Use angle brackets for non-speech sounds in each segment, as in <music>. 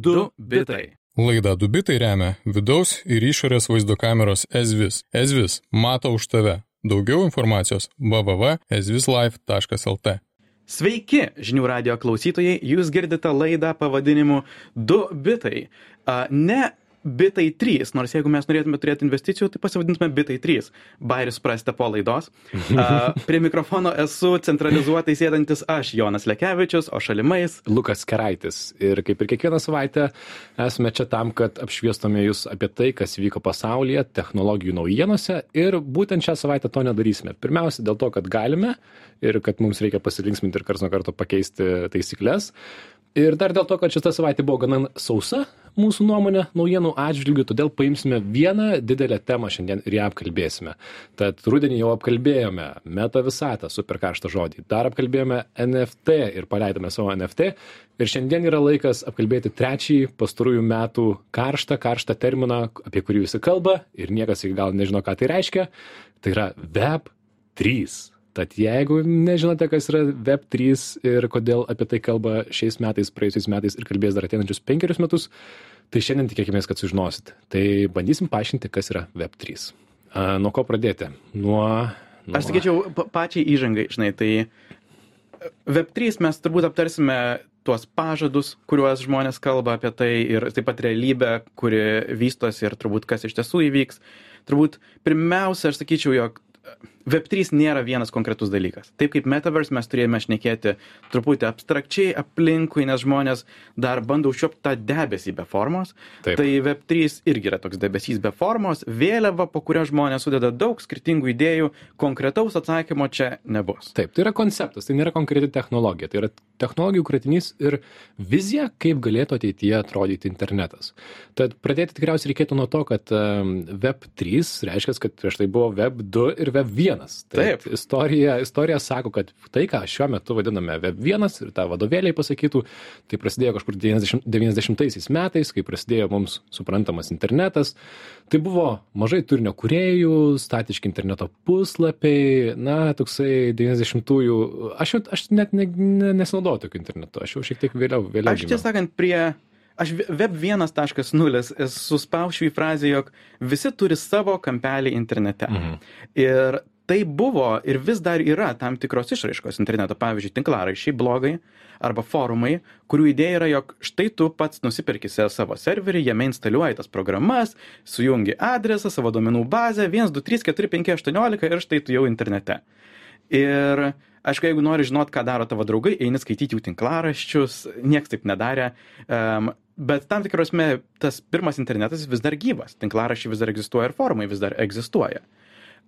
2 bitai. Laida Dubitai remia vidaus ir išorės vaizdo kameros Ezvis. Ezvis mato už tave. Daugiau informacijos www.ezvislife.lt. Sveiki, žinių radio klausytojai, jūs girdite laidą pavadinimu 2 bitai. Ne bitai 3, nors jeigu mes norėtume turėti investicijų, tai pasivadintume bitai 3. Bairis prasite po laidos. A, <laughs> prie mikrofono esu centralizuotai sėdantis aš, Jonas Lekevičius, o šalimais. Lukas Keraitis. Ir kaip ir kiekvieną savaitę esame čia tam, kad apšviestume jūs apie tai, kas vyko pasaulyje, technologijų naujienose. Ir būtent šią savaitę to nedarysime. Pirmiausia, dėl to, kad galime ir kad mums reikia pasilinksminti ir kars nuo karto pakeisti taisyklės. Ir dar dėl to, kad šita savaitė buvo gana sausa, mūsų nuomonė, naujienų atžvilgių, todėl paimsime vieną didelę temą šiandien ir ją apkalbėsime. Tad rudenį jau apkalbėjome meta visatą, super karštą žodį, dar apkalbėjome NFT ir paleidome savo NFT. Ir šiandien yra laikas apkalbėti trečiąjį pastarųjų metų karštą, karštą terminą, apie kurį visi kalba ir niekas iki gal nežino, ką tai reiškia. Tai yra Web 3. Tad jeigu nežinote, kas yra Web3 ir kodėl apie tai kalba šiais metais, praėjusiais metais ir kalbės dar ateinančius penkerius metus, tai šiandien tikėkime, kad sužinosit. Tai bandysim paaiškinti, kas yra Web3. A, nuo ko pradėti? Nuo... nuo... Aš sakyčiau, pa- pačiai įžangai, žinai, tai Web3 mes turbūt aptarsime tuos pažadus, kuriuos žmonės kalba apie tai ir taip pat realybę, kuri vystosi ir turbūt kas iš tiesų įvyks. Turbūt pirmiausia, aš sakyčiau, jog Web3 nėra vienas konkretus dalykas. Taip kaip Metaverse mes turėjome šnekėti truputį abstrakčiai aplinkui, nes žmonės dar bando užčiopti tą debesį be formos. Taip. Tai Web3 irgi yra toks debesys be formos, vėliava, po kurio žmonės sudeda daug skirtingų idėjų, konkretaus atsakymo čia nebus. Taip, tai yra konceptas, tai nėra konkreti technologija, tai yra technologijų kratinys ir vizija, kaip galėtų ateityje atrodyti internetas. Tad pradėti tikriausiai reikėtų nuo to, kad um, Web3 reiškia, kad prieš tai buvo Web2 ir Web1. Tai Taip. Istorija, istorija sako, kad tai, ką šiuo metu vadiname Web1 ir tą vadovėliai pasakytų, tai prasidėjo kažkur 90, 90 metais, kai prasidėjo mums suprantamas internetas. Tai buvo mažai turinio kuriejų, statiški interneto puslapiai, na, toksai 90-ųjų, aš, aš net ne, ne, nesinaudoju tokiu internetu, aš jau šiek tiek vėliau. vėliau Aš tiesą sakant, prie... Aš web 1.0 suspausčiau į frazę, jog visi turi savo kampelį internete. Mhm. Ir tai buvo ir vis dar yra tam tikros išraiškos interneto, pavyzdžiui, tinklaraščiai, blogai arba forumai, kurių idėja yra, jog štai tu pats nusipirki se- savo serverį, jame instaliuoji tas programas, sujungi adresą, savo duomenų bazę, 1, 2, 3, 4, 5, 18 ir štai tu jau internete. Ir aišku, jeigu nori žinot, ką daro tavo draugai, eini skaityti jų tinklaraščius, nieks taip nedarė. Um, bet tam tikrosme tas pirmas internetas vis dar gyvas, tinklaraščiai vis dar egzistuoja ir forumai vis dar egzistuoja.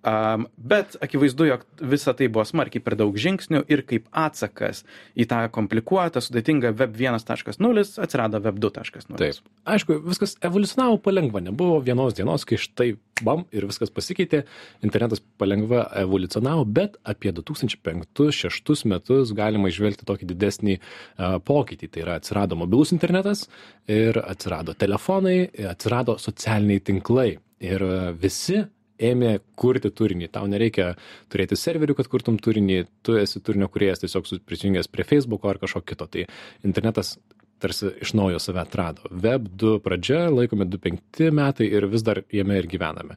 Um, bet akivaizdu, jog visa tai buvo smarkiai per daug žingsnių ir kaip atsakas į tą komplikuotą, sudėtingą Web 1.0 atsirado Web 2.0. Taip. Aišku, viskas evoliucionavo palengva, nebuvo vienos dienos, kai štai bam ir viskas pasikeitė, internetas palengva evoliucionavo, bet apie 2005-2006 metus galima išvelgti tokį didesnį uh, pokytį. Tai yra atsirado mobilus internetas ir atsirado telefonai, ir atsirado socialiniai tinklai. Ir visi ėmė kurti turinį. Tau nereikia turėti serverių, kad kurtum turinį, tu esi turinio kuriejas tiesiog prisijungęs prie Facebook'o ar kažko kito. Tai internetas tarsi iš naujo save atrado. Web 2 pradžia, laikome 2.5 metai ir vis dar jame ir gyvename.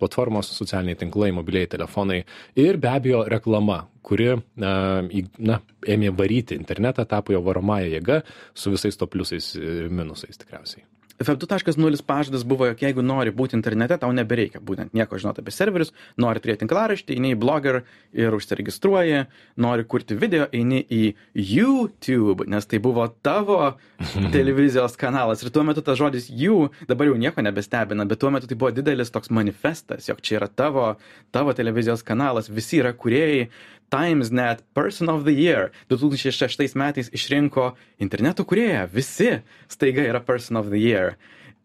Platformos, socialiniai tinklai, mobiliai telefonai ir be abejo reklama, kuri na, ėmė varyti internetą, tapo jo varomąją jėgą su visais to pliusais ir minusais tikriausiai. Web 2.0 pažadas buvo, jog jeigu nori būti internete, tau nebereikia būtent nieko žinoti apie serverius, nori turėti tinklaraštį, eini į blogger ir užsiregistruoji, nori kurti video, eini į YouTube, nes tai buvo tavo <laughs> televizijos kanalas. Ir tuo metu tas žodis you dabar jau nieko nebestebina, bet tuo metu tai buvo didelis toks manifestas, jog čia yra tavo, tavo televizijos kanalas, visi yra kuriejai. Times Net Person of the Year 2006 metais išrinko interneto kurėją. Visi staiga yra Person of the Year.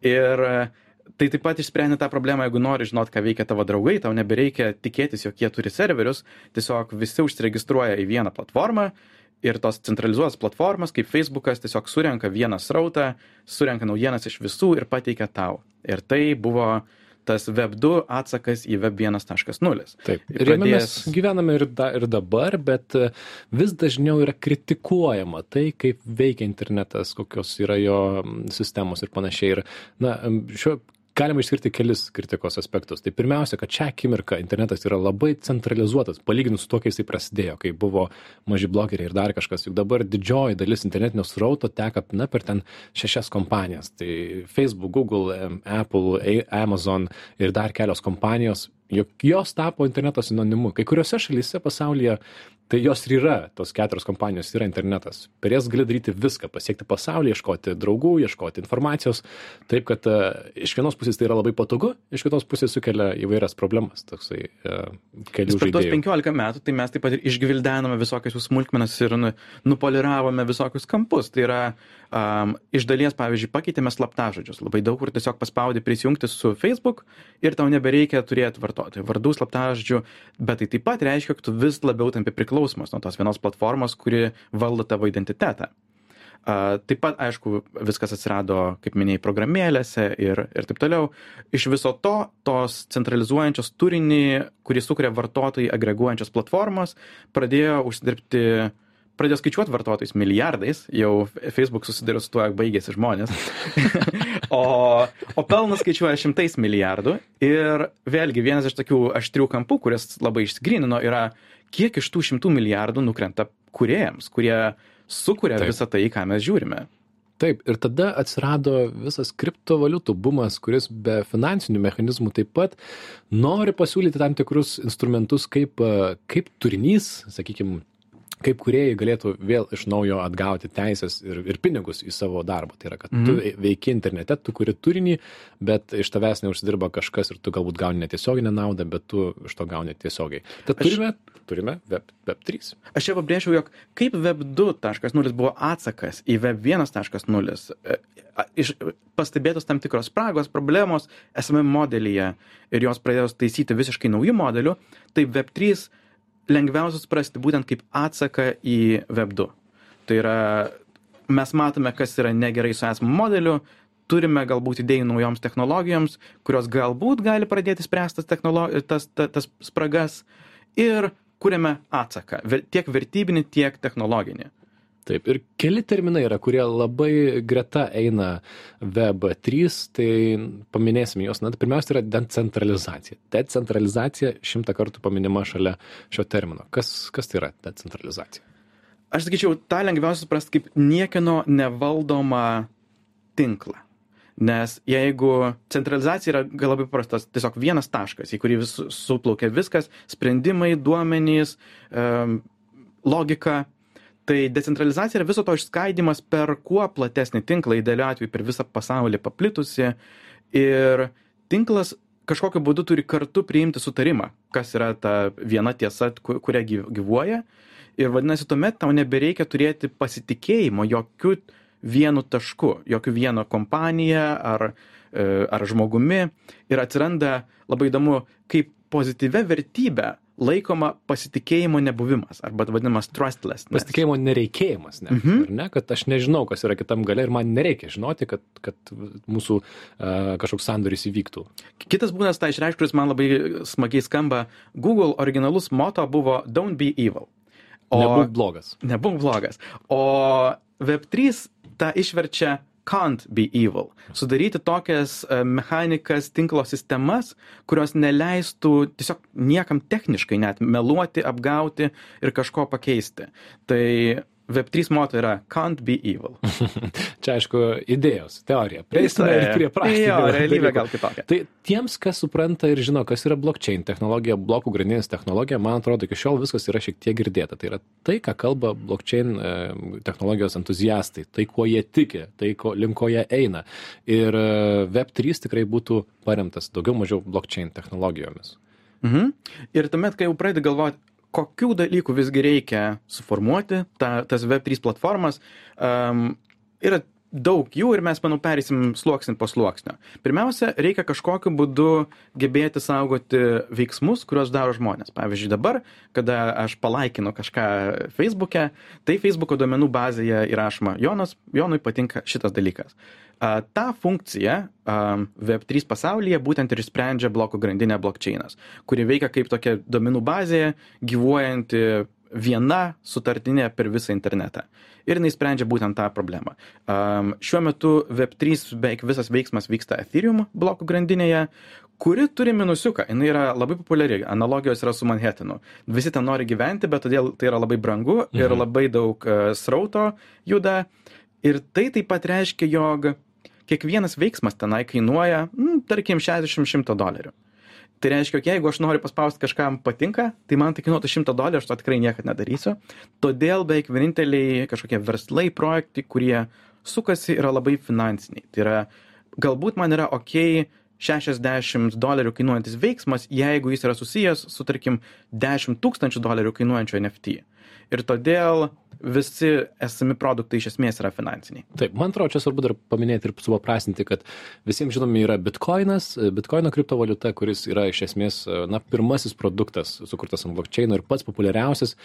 Ir e, tai taip pat išsprendė tą problemą, jeigu nori žinot, ką veikia tavo draugai, tau nebereikia tikėtis, jog jie turi serverius, tiesiog visi užsiregistruoja į vieną platformą ir tos centralizuotos platformos, kaip Facebookas, tiesiog surenka vieną srautą, surenka naujienas iš visų ir pateikia tau. Ir tai buvo tas Web2 atsakas į Web 1.0. Taip, ir jame mes gyvename ir, da, ir dabar, bet e, vis dažniau yra kritikuojama tai, kaip veikia internetas, kokios yra jo sistemos ir panašiai. Ir, na, šiuo galima išskirti kelis kritikos aspektus. Tai pirmiausia kad šią akimirką internetas yra labai centralizuotas palyginus su tuo kai jisai prasidėjo kai buvo maži blogeriai ir dar kažkas. Juk dabar didžioji dalis internetinio srauto teka na per ten šešias kompanijas. Tai facebook google apple amazon ir dar kelios kompanijos. Juk jos tapo interneto sinonimu. Kai kuriose šalyse pasaulyje tai jos ir yra tos keturios kompanijos yra internetas per jas gali daryti viską pasiekti pasaulį ieškoti draugų ieškoti informacijos taip kad e, iš vienos pusės tai yra labai patogu iš kitos pusės sukelia įvairias problemas toksai e, kelių Per tuos žaidėjų 15 metų tai mes taip pat ir išgvildenome visokius smulkmenas ir nu, nupoliravome visokius kampus. Tai yra um, iš dalies, pavyzdžiui, pakeitėme slaptažodžius. Labai daug kur tiesiog paspaudi prisijungti su Facebook ir tau nebereikia turėti vartotojų vardų slaptažodžių, bet tai taip pat reiškia, kad tu vis labiau tampi priklausomas nuo tos vienos platformos, kuri valdo tavo identitetą. Taip pat, aišku, viskas atsirado, kaip minėjai, programėlėse ir, ir taip toliau. Iš viso to, tos centralizuojančios turinį, kurį sukuria vartotojai agreguojančios platformos, pradėjo užsidirbti, pradėjo skaičiuoti vartotojus milijardais, jau Facebook susidarė su tuo, jog baigėsi žmonės. <laughs> o, o pelnas skaičiuoja šimtais milijardų. Ir vėlgi vienas iš tokių aštrių kampų, kuris labai išsigrynino, yra, kiek iš tų šimtų milijardų nukrenta kuriejams, kurie sukuria Taip. visą tai, ką mes žiūrime. Taip, ir tada atsirado visas kriptovaliutų bumas, kuris be finansinių mechanizmų taip pat nori pasiūlyti tam tikrus instrumentus, kaip, kaip turinys, sakykime, kaip kuriejai galėtų vėl iš naujo atgauti teisės ir, ir pinigus į savo darbą. Tai yra, kad tu veiki internete, tu kuri turinį, bet iš tavęs neužsidirba kažkas ir tu galbūt gauni netiesioginę naudą, bet tu iš to gauni tiesiogiai. Tad Aš- turime, turime Web, Web 3. Aš čia pabrėžiau, jog kaip Web 2.0 buvo atsakas į Web 1.0, e, a- iš- pastebėtos tam tikros spragos, problemos esame modelyje ir jos pradėjo taisyti visiškai naujų modelių, tai Web 3 lengviausia suprasti būtent kaip atsaką į Web 2. Tai yra, mes matome, kas yra negerai su esamu modeliu, turime galbūt idėjų naujoms technologijoms, kurios galbūt gali pradėti spręsti tas, tas, tas, spragas ir kuriame atsaką, tiek vertybinį, tiek technologinį. Taip, ir keli terminai yra, kurie labai greta eina Web 3, tai paminėsime juos. Na, tai pirmiausia yra decentralizacija. Decentralizacija šimtą kartų paminima šalia šio termino. Kas, kas tai yra decentralizacija? Aš sakyčiau, tą lengviausia suprasti kaip niekieno nevaldomą tinklą. Nes jeigu centralizacija yra labai paprastas, tiesiog vienas taškas, į kurį vis suplaukia viskas, sprendimai, duomenys, em, logika, tai decentralizacija yra viso to išskaidimas per kuo platesnį tinklą, idealiu atveju per visą pasaulį paplitusi. Ir tinklas kažkokiu būdu turi kartu priimti sutarimą, kas yra ta viena tiesa, ku- kuria gyv- gyvuoja. Ir vadinasi, tuomet tau nebereikia turėti pasitikėjimo jokių vienu tašku, jokių vieno kompanija ar, e, ar žmogumi. Ir atsiranda labai įdomu, kaip pozityvia vertybė laikoma pasitikėjimo nebuvimas arba vadinamas trustless. Pasitikėjimo nereikėjimas, ne? Mhm. Ar ne? Kad aš nežinau, kas yra kitam gale ir man nereikia žinoti, kad, kad mūsų uh, kažkoks sandoris įvyktų. Kitas būdas tą išreikšti, kuris man labai smagiai skamba, Google originalus moto buvo Don't be evil. O... Nebūk blogas. Nebūk blogas. O Web3 tą išverčia can't be evil. Sudaryti tokias e, mechanikas, tinklo sistemas, kurios neleistų tiesiog niekam techniškai net meluoti, apgauti ir kažko pakeisti. Tai Web3 moto yra can't be evil. <laughs> Čia aišku, idėjos, teorija. Prieisime ir prie praktikos. Jo, realybė gal kitokia. Tai tiems, kas supranta ir žino, kas yra blockchain technologija, blokų grandinės technologija, man atrodo, iki šiol viskas yra šiek tiek girdėta. Tai yra tai, ką kalba blockchain e, technologijos entuziastai, tai kuo jie tiki, tai ko, link ko jie eina. Ir e, Web3 tikrai būtų paremtas daugiau mažiau blockchain technologijomis. Mhm. Ir tuomet, kai jau pradedi galvoti, kokių dalykų visgi reikia suformuoti, ta, tas Web3 platformas, um, yra daug jų ir mes, manau, perėsim sluoksnį po sluoksnio. Pirmiausia, reikia kažkokiu būdu gebėti saugoti veiksmus, kuriuos daro žmonės. Pavyzdžiui, dabar, kada aš palaikinu kažką Facebook'e, tai Facebook'o duomenų bazėje įrašoma Jonas, Jonui patinka šitas dalykas. A, tą funkciją a, Web3 pasaulyje būtent ir sprendžia blokų grandinė blockchainas, kuri veikia kaip tokia duomenų bazė, gyvuojanti viena sutartinė per visą internetą. Ir jinai sprendžia būtent tą problemą. Um, šiuo metu Web3 beveik visas veiksmas vyksta Ethereum blokų grandinėje, kuri turi minusiuką. Jis yra labai populiari. Analogijos yra su Manhattanu. Visi ten nori gyventi, bet todėl tai yra labai brangu ir mhm. labai daug uh, srauto juda. Ir tai taip pat reiškia, jog kiekvienas veiksmas tenai kainuoja, mm, tarkim, 60-100 dolerių. Tai reiškia, jeigu aš noriu paspausti kažkam patinka, tai man tai kainuotų 100 dolerių, aš to tikrai niekada nedarysiu. Todėl beveik vieninteliai kažkokie verslai, projektai, kurie sukasi, yra labai finansiniai. Tai yra, galbūt man yra ok 60 dolerių kainuojantis veiksmas, jeigu jis yra susijęs su, tarkim, 10 tūkstančių dolerių kainuojančiu NFT. Ir todėl visi esami produktai iš esmės yra finansiniai. Taip, man atrodo, čia svarbu dar paminėti ir supaprastinti, kad visiems žinomi yra bitkoinas, bitkoino kriptovaliuta, kuris yra iš esmės, na, pirmasis produktas sukurtas ant blockchain ir pats populiariausias.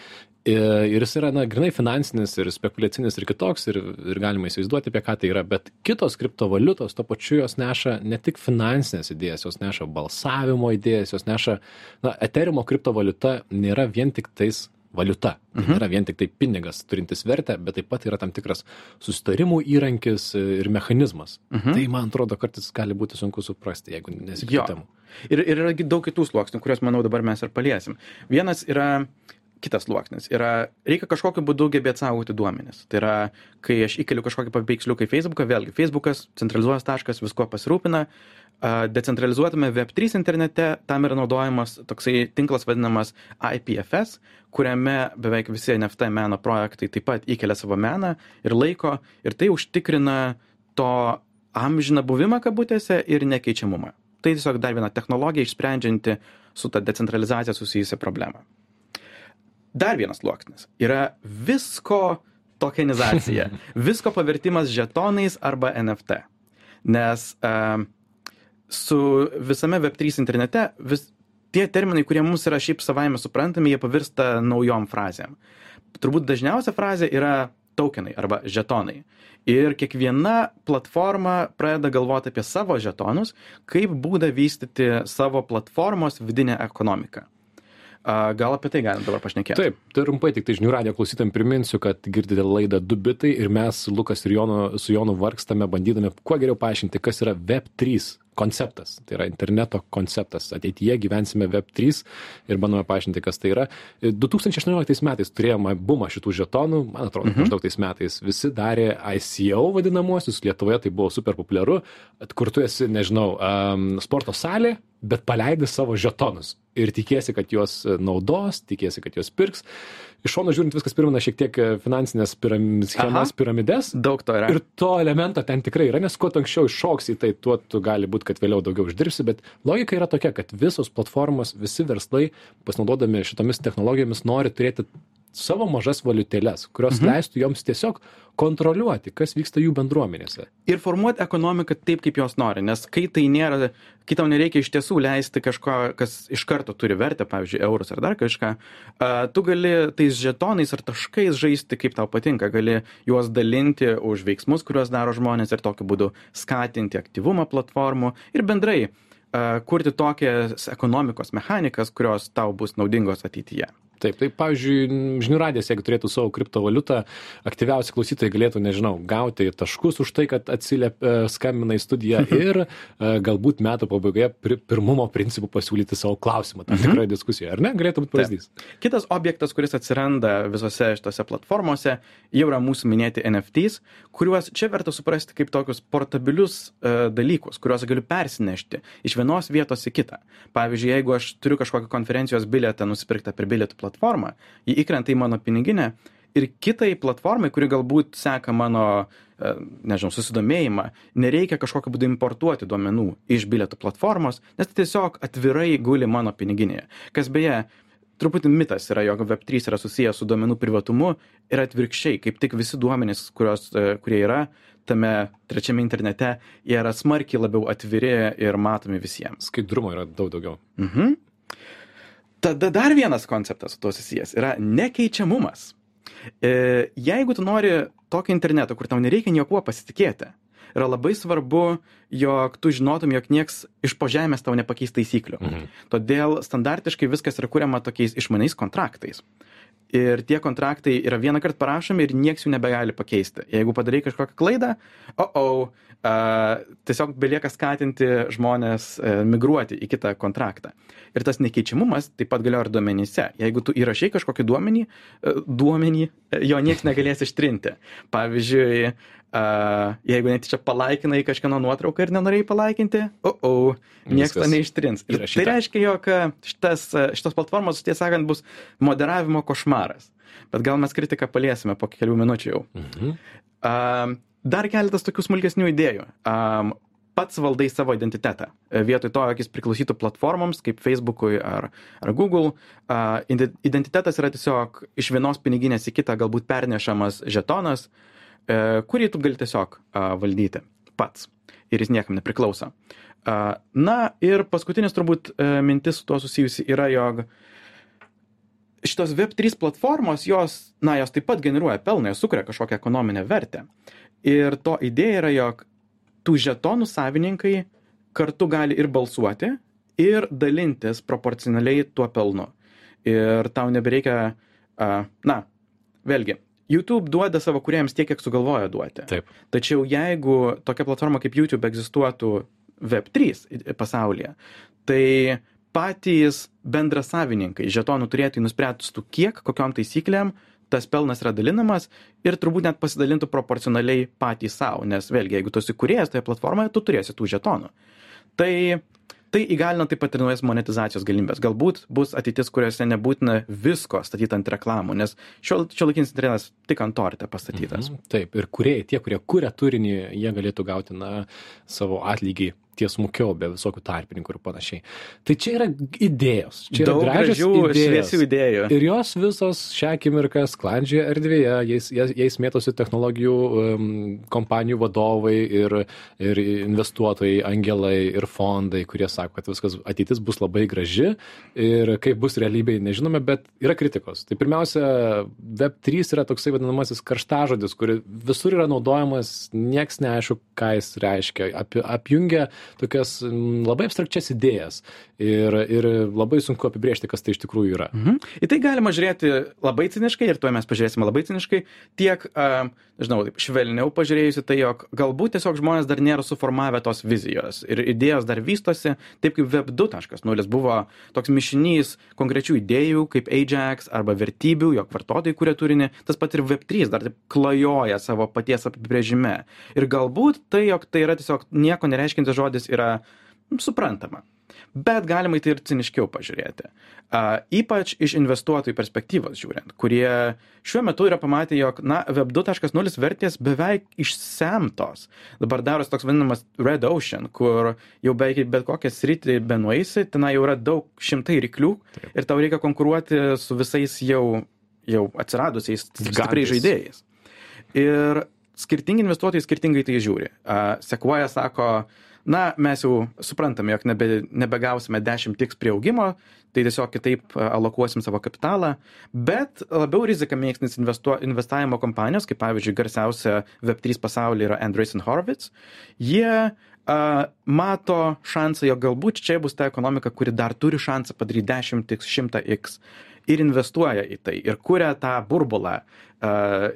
Ir jis yra, na, grinai finansinis ir spekuliacinis ir kitoks ir, ir galima įsivaizduoti, apie ką tai yra. Bet kitos kriptovaliutos, to pačiu jos neša ne tik finansinės idėjas, jos neša balsavimo idėjas, jos neša, na, Ethereum kriptovaliuta nėra vien tik tais valiuta. Tai mhm. nėra vien tik tai pinigas turintis vertę, bet taip pat yra tam tikras susitarimų įrankis ir mechanizmas. Mhm. Tai man atrodo, kartais gali būti sunku suprasti, jeigu nesikeitam. Ir, ir yra daug kitų sluoksnių, kuriuos, manau, dabar mes ir paliesim. Vienas yra kitas sluoksnis yra reikia kažkokiu būdu gebėt saugoti duomenis tai yra kai aš įkeliu kažkokį paveiksliuką į feisbuką vėlgi feisbukas centralizuotas taškas viskuo pasirūpina decentralizuotame web3 internete tam yra naudojamas toksai tinklas vadinamas IPFS, kuriame beveik visi NFT meno projektai taip pat įkelia savo meną ir laiko ir tai užtikrina to amžiną buvimą kabutėse ir nekeičiamumą. Tai tiesiog dar viena technologija išsprendžianti su ta decentralizacija susijusią problemą. Dar vienas sluoksnis yra visko tokenizacija, <laughs> visko pavertimas žetonais arba NFT. Nes uh, su visame Web3 internete vis tie terminai, kurie mums yra šiaip savaime suprantami, jie pavirsta naujom frazėm. Turbūt dažniausia frazė yra tokenai arba žetonai. Ir kiekviena platforma pradeda galvoti apie savo žetonus, kaip būdą vystyti savo platformos vidinę ekonomiką. Gal apie tai galim dabar pašnekėti? Taip, tai trumpai tik tai žinių radio klausytam priminsiu, kad girdite laidą du bitai ir mes Lukas ir Jonu, su Jonu vargstame, bandydami kuo geriau paaiškinti, kas yra Web3 konceptas, tai yra interneto konceptas. Ateityje gyvensime Web3 ir bandome paaiškinti, kas tai yra. 2018 metais turėjome bumą šitų žetonų, man atrodo, mhm. maždaug tais metais visi darė ICO vadinamuosius, Lietuvoje tai buvo super populiaru, kur tu esi, nežinau, um, sporto salė, bet paleidi savo žetonus ir tikiesi, kad juos naudos, tikiesi, kad juos pirks. Iš šono žiūrint viskas primena šiek tiek finansinės piram, schemas, piramides. Daug to yra. Ir to elemento ten tikrai yra, nes kuo anksčiau iššoks į tai, tuo tu gali būti, kad vėliau daugiau uždirbsi, bet logika yra tokia, kad visos platformos, visi verslai, pasinaudodami šitomis technologijomis, nori turėti savo mažas valiutėles, kurios mhm. leistų joms tiesiog kontroliuoti, kas vyksta jų bendruomenėse. Ir formuoti ekonomiką taip, kaip jos nori, nes kai tai nėra, kai tau nereikia iš tiesų leisti kažko, kas iš karto turi vertę, pavyzdžiui, eurus ar dar kažką, tu gali tais žetonais ar taškais žaisti, kaip tau patinka, gali juos dalinti už veiksmus, kuriuos daro žmonės ir tokiu būdu skatinti aktyvumą platformų ir bendrai kurti tokias ekonomikos mechanikas, kurios tau bus naudingos ateityje. Taip, tai pavyzdžiui, žinių radijas, jeigu turėtų savo kriptovaliutą, aktyviausi klausytojai galėtų, nežinau, gauti taškus už tai, kad atsiliepia, e, skambina į studiją <laughs> ir e, galbūt metų pabaigoje pirmumo principų pasiūlyti savo klausimą tam mhm. tikroje diskusijoje, ar ne? Galėtų būti pavyzdys. Kitas objektas, kuris atsiranda visose šitose platformose, jau yra mūsų minėti NFTs, kuriuos čia verta suprasti kaip tokius portabilius uh, dalykus, kuriuos galiu persinešti iš vienos vietos į kitą. Pavyzdžiui, jeigu aš turiu kažkokią konferencijos bilietą nusipirktą per bilietų platformą, ji įkrenta į mano piniginę ir kitai platformai, kuri galbūt seka mano, e, nežinau, susidomėjimą, nereikia kažkokiu būdu importuoti duomenų iš bilietų platformos, nes tai tiesiog atvirai guli mano piniginėje. Kas beje, truputį mitas yra, jog Web3 yra susijęs su duomenų privatumu ir atvirkščiai, kaip tik visi duomenys, kurios, e, kurie yra, tame trečiame internete, jie yra smarkiai labiau atviri ir matomi visiems. Skaidrumo yra daug daugiau. Mhm. Tada dar vienas konceptas su tuo susijęs yra nekeičiamumas. E, jeigu tu nori tokio interneto, kur tau nereikia niekuo pasitikėti, yra labai svarbu, jog tu žinotum, jog nieks iš po žemės tau nepakeis taisyklių. Mhm. Todėl standartiškai viskas yra kuriama tokiais išmaniais kontraktais. Ir tie kontraktai yra vieną kartą parašomi ir nieks jų nebegali pakeisti. Jeigu padarai kažkokią klaidą, o, oh, oh, a, tiesiog belieka skatinti žmonės a, e, migruoti į kitą kontraktą. Ir tas nekeičiamumas taip pat galioja ir duomenyse. Jeigu tu įrašai kažkokį duomenį, a, e, duomenį, e, jo niekas negalės ištrinti. Pavyzdžiui, a, jeigu netyčia palaikinai kažkieno nuotrauką ir nenorėjai palaikinti, o, o, oh, niekas to neištrins. Ir tai reiškia, jog šitas, šitos platformos, tiesą sakant, bus moderavimo košmaras. Bet gal mes kritiką paliesime po kelių minučių jau. Mhm. A, Dar keletas tokių smulkesnių idėjų. Um, pats valdai savo identitetą. E, vietoj to, jog jis priklausytų platformoms kaip Facebook'ui ar, ar Google, uh, identitetas yra tiesiog iš vienos piniginės į kitą galbūt pernešamas žetonas, uh, kurį tu gali tiesiog valdyti pats ir jis niekam nepriklauso. Na ir paskutinis turbūt mintis su tuo susijusi yra, jog šitos Web3 platformos, jos, na, jos taip pat generuoja pelną, jos sukuria kažkokią ekonominę vertę. Ir to idėja yra, jog tų žetonų savininkai kartu gali ir balsuoti, ir dalintis proporcionaliai tuo pelnu. Ir tau nebereikia, na, vėlgi, YouTube duoda savo kuriejams tiek, kiek sugalvoja duoti. Taip. Tačiau jeigu tokia platforma kaip YouTube egzistuotų Web3 pasaulyje, tai patys bendrasavininkai žetonų turėtų nuspręstų kiek, kokiom taisyklėm tas pelnas yra dalinamas ir turbūt net pasidalintų proporcionaliai patys savo, nes vėlgi, jeigu tu esi kuriejas toje platformoje, tu turėsi tų žetonų. Tai tai įgalina taip pat ir naujas monetizacijos galimybės. Galbūt bus ateitis, kuriuose nebūtina visko statyti ant reklamų, nes šio, šio laikinis internetas tik ant torte pastatytas. Mhm, taip, ir kuriejai, tie, kurie kuria turinį, jie galėtų gauti na, savo atlygį tiesmukiau, be visokių tarpininkų ir panašiai. Tai čia yra idėjos. Čia yra Daug gražių, šviesių idėjų. Ir jos visos šią akimirką sklandžioje erdvėje, jais, jais mėtosi technologijų um, kompanijų vadovai ir, ir investuotojai, angelai ir fondai, kurie sako, kad viskas ateitis bus labai graži ir kaip bus realybėje nežinome, bet yra kritikos. Tai pirmiausia, Web3 yra toksai vadinamasis karštažodis, kuri visur yra naudojamas, nieks neaišku, ką jis reiškia. Ap, apjungia tokias labai abstrakčias idėjas ir, ir labai sunku apibriežti, kas tai iš tikrųjų yra. Mhm. Į tai galima žiūrėti labai ciniškai ir tuo mes pažiūrėsime labai ciniškai, tiek, uh, žinau, taip, švelniau pažiūrėjusi tai, jog galbūt tiesiog žmonės dar nėra suformavę tos vizijos ir idėjos dar vystosi, taip kaip Web 2.0 buvo toks mišinys konkrečių idėjų, kaip Ajax arba vertybių, jog vartotojai kuria turinį, tas pat ir Web 3 dar taip klajoja savo paties apibrėžime. Ir galbūt tai, jog tai yra tiesiog nieko nereiškintis žodis, yra suprantama bet galima į tai ir ciniškiau pažiūrėti. Uh, ypač iš investuotojų perspektyvos žiūrint, kurie šiuo metu yra pamatę, jog, na, Web 2.0 vertės beveik išsemtos. Dabar darosi toks vadinamas Red Ocean, kur jau beveik bet kokią sritį benueisi, ten jau yra daug šimtai ryklių Taip. ir tau reikia konkuruoti su visais jau, jau atsiradusiais stipriai žaidėjais. Ir skirtingi investuotojai skirtingai tai žiūri. Uh, Sequoia sako, uh, na mes jau suprantam jog nebe nebegausime dešim tiks prie augimo tai tiesiog kitaip alokuosim savo kapitalą bet labiau riziką mėgstantys investuo investavimo kompanijos kaip pavyzdžiui garsiausia web trys pasaulyje yra andreessen horowitz jie a, mato šansą jog galbūt čia bus ta ekonomika kuri dar turi šansą padaryt dešim tiks šimtą iks ir investuoja į tai ir kuria tą burbulą,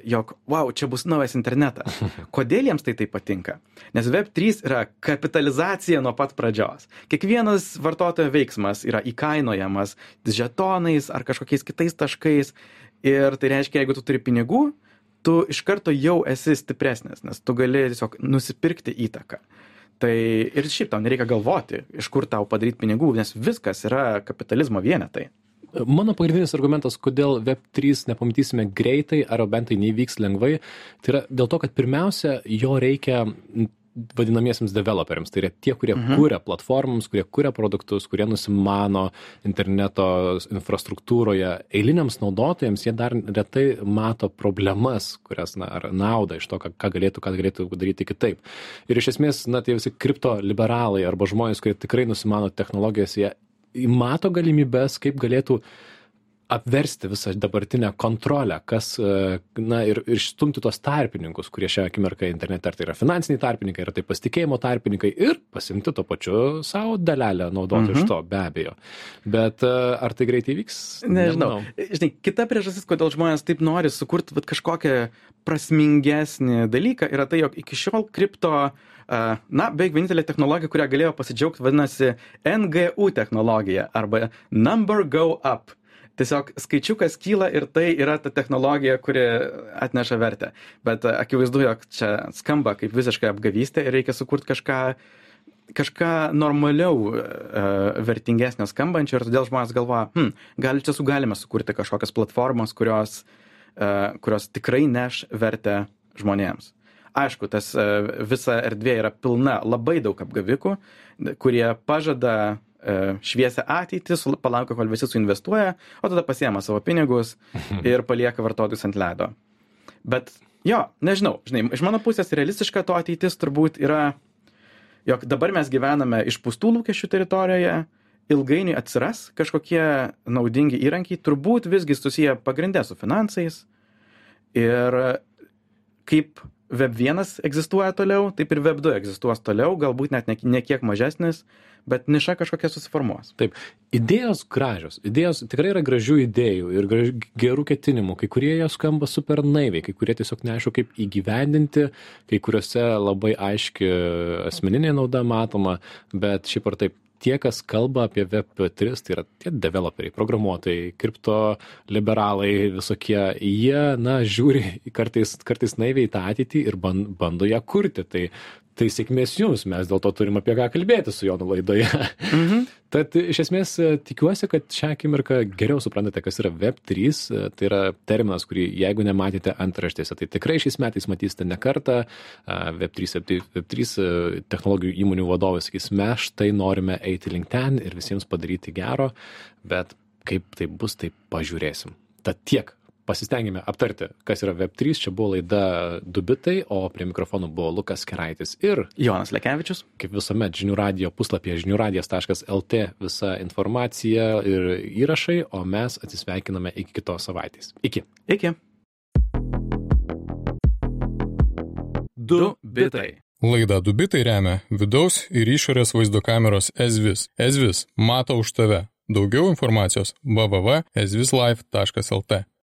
jog, wow, čia bus naujas internetas. <laughs> Kodėl jiems tai taip patinka? Nes Web3 yra kapitalizacija nuo pat pradžios. Kiekvienas vartotojo veiksmas yra įkainojamas žetonais ar kažkokiais kitais taškais. Ir tai reiškia, jeigu tu turi pinigų, tu iš karto jau esi stipresnis, nes tu gali tiesiog nusipirkti įtaką. Tai ir šiaip tau nereikia galvoti, iš kur tau padaryti pinigų, nes viskas yra kapitalizmo vienetai mano pagrindinis argumentas, kodėl Web3 nepamatysime greitai, ar bent tai nevyks lengvai, tai yra dėl to, kad pirmiausia, jo reikia vadinamiesiems developeriams. Tai yra tie, kurie mhm. kūrė platformoms, kurie kūrė produktus, kurie nusimano interneto infrastruktūroje. Eiliniams naudotojams jie dar retai mato problemas, kurias, na, ar naudą iš to, ką, ką galėtų, ką galėtų daryti kitaip. Ir iš esmės, na, tie visi kriptoliberalai arba žmonės, kurie tikrai nusimano technologijas, jie mato galimybės, kaip galėtų uh, apversti visą dabartinę kontrolę, kas, e, na ir, ir išstumti tuos tarpininkus, kurie šią akimirką internete, ar tai yra finansiniai tarpininkai, ar tai pasitikėjimo tarpininkai ir pasimti to pačiu savo dalelę naudoti mhm. iš to, be abejo. Bet e, ar tai greitai vyks? Nežinau. Nežinau. Žinai, kita priežastis, kodėl žmonės taip nori sukurti vat, kažkokią prasmingesnį dalyką, yra tai, jog iki šiol kripto Na, beveik vienintelė technologija, kurią galėjo pasidžiaugti, vadinasi NGU technologija arba Number Go Up tiesiog skaičiukas kyla ir tai yra ta technologija, kuri atneša vertę. Bet e, akivaizdu, jog čia skamba kaip visiškai apgavystė ir reikia sukurti kažką, kažką normaliau uh, vertingesnio skambančio ir todėl žmonės galvoja, hm, gal čia su galime sukurti kažkokias platformas, kurios, uh, kurios tikrai neš vertę žmonėms. Aišku, tas uh, visa erdvė yra pilna labai daug apgavikų, kurie pažada E, šviesią ateitį, palaukia, kol visi suinvestuoja, o tada pasiema savo pinigus <laughs> ir palieka vartotojus ant ledo. Bet jo, nežinau, žinai, iš mano pusės realistiška to ateitis turbūt yra, jog dabar mes gyvename išpūstų lūkesčių teritorijoje, ilgainiui atsiras kažkokie naudingi įrankiai, turbūt visgi susiję pagrindę su finansais ir kaip Web1 egzistuoja toliau, taip ir Web2 egzistuos toliau, galbūt net ne, ne kiek mažesnis, bet niša kažkokia susiformuos. Taip, idėjos gražios, idėjos tikrai yra gražių idėjų ir graž, gerų ketinimų, kai kurie jos skamba super naiviai, kai kurie tiesiog neaišku kaip įgyvendinti, kai kuriuose labai aiški asmeninė nauda matoma, bet šiaip ar taip tie, kas kalba apie Web3, tai yra tie developeriai, programuotojai, kripto liberalai visokie, jie, na, žiūri kartais, kartais naiviai tą ateitį ir bando ją kurti. Tai tai sėkmės jums, mes dėl to turim apie ką kalbėti su Jonu laidoje. Mhm. Tad iš esmės tikiuosi, kad šią akimirką geriau suprantate, kas yra Web3, tai yra terminas, kurį jeigu nematėte antraštėse, tai tikrai šiais metais matysite ne kartą, Web3, Web3 technologijų įmonių vadovai sakys, mes štai norime eiti link ten ir visiems padaryti gero, bet kaip tai bus, tai pažiūrėsim. Tad tiek pasistengėme aptarti, kas yra Web3. Čia buvo laida Dubitai, o prie mikrofonų buvo Lukas Keraitis ir Jonas Lekevičius. Kaip visuomet, žinių radio puslapyje žiniųradijas.lt visa informacija ir įrašai, o mes atsisveikiname iki kitos savaitės. Iki. Iki. Du bitai. Laida Dubitai remia vidaus ir išorės vaizdo kameros Ezvis. Ezvis mato už tave. Daugiau informacijos www.ezvislife.lt.